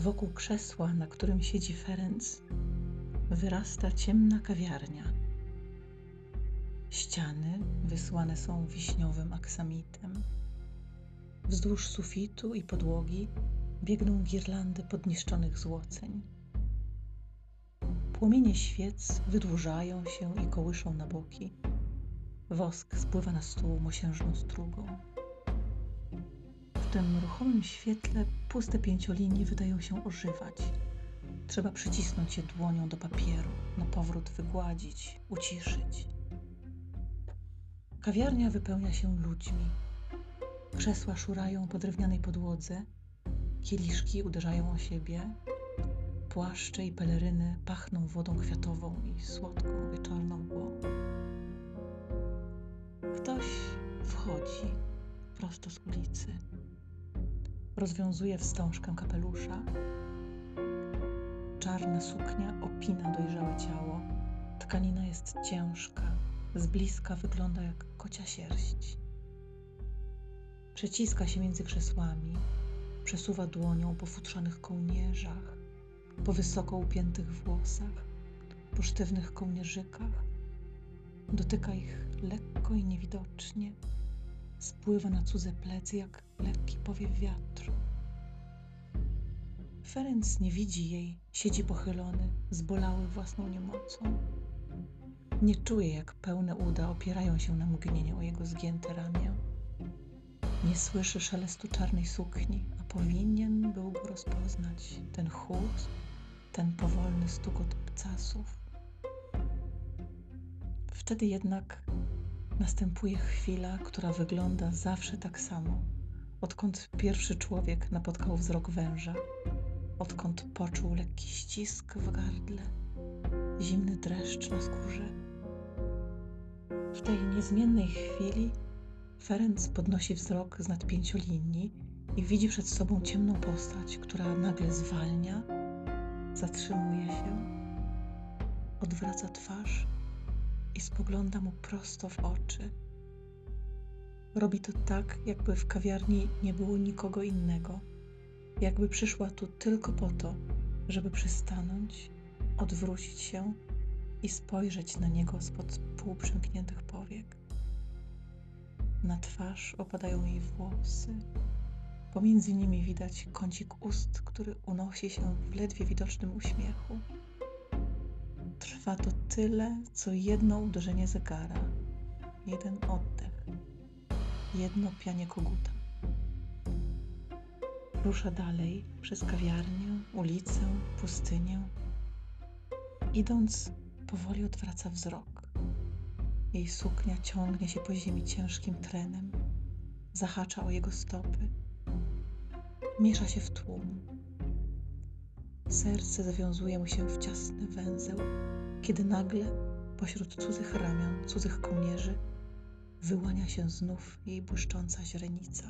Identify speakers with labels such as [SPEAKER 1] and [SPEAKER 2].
[SPEAKER 1] Wokół krzesła, na którym siedzi Ferenc, wyrasta ciemna kawiarnia. Ściany wysłane są wiśniowym aksamitem. Wzdłuż sufitu i podłogi biegną girlandy podniszczonych złoceń. Płomienie świec wydłużają się i kołyszą na boki. Wosk spływa na stół mosiężną strugą. Tym ruchomym świetle puste pięciolinie wydają się ożywać. Trzeba przycisnąć je dłonią do papieru, na powrót wygładzić, uciszyć. Kawiarnia wypełnia się ludźmi. Krzesła szurają po drewnianej podłodze, kieliszki uderzają o siebie, płaszcze i peleryny pachną wodą kwiatową i słodką wieczorną mgłą. Ktoś wchodzi prosto z ulicy. Rozwiązuje wstążkę kapelusza. Czarna suknia opina dojrzałe ciało. Tkanina jest ciężka, z bliska wygląda jak kocia sierść. Przeciska się między krzesłami, przesuwa dłonią po futrzanych kołnierzach, po wysoko upiętych włosach, po sztywnych kołnierzykach. Dotyka ich lekko i niewidocznie. Spływa na cudze plecy jak lekki powiew wiatru. Ferenc nie widzi jej, siedzi pochylony, zbolały własną niemocą. Nie czuje, jak pełne uda opierają się na mgnieniu o jego zgięte ramię. Nie słyszy szelestu czarnej sukni, a powinien był go rozpoznać. Ten chłód, ten powolny stukot obcasów. Wtedy jednak następuje chwila, która wygląda zawsze tak samo, odkąd pierwszy człowiek napotkał wzrok węża, odkąd poczuł lekki ścisk w gardle, zimny dreszcz na skórze. W tej niezmiennej chwili Ferenc podnosi wzrok z nad pięciolinii i widzi przed sobą ciemną postać, która nagle zwalnia, zatrzymuje się, odwraca twarz i spogląda mu prosto w oczy. Robi to tak, jakby w kawiarni nie było nikogo innego, jakby przyszła tu tylko po to, żeby przystanąć, odwrócić się i spojrzeć na niego spod półprzymkniętych powiek. Na twarz opadają jej włosy. Pomiędzy nimi widać kącik ust, który unosi się w ledwie widocznym uśmiechu. Trwa to tyle, co jedno uderzenie zegara, jeden oddech, jedno pianie koguta. Rusza dalej przez kawiarnię, ulicę, pustynię. Idąc, powoli odwraca wzrok. Jej suknia ciągnie się po ziemi ciężkim trenem, zahacza o jego stopy, miesza się w tłum. Serce zawiązuje mu się w ciasny węzeł, kiedy nagle pośród cudzych ramion, cudzych kołnierzy wyłania się znów jej błyszcząca źrenica.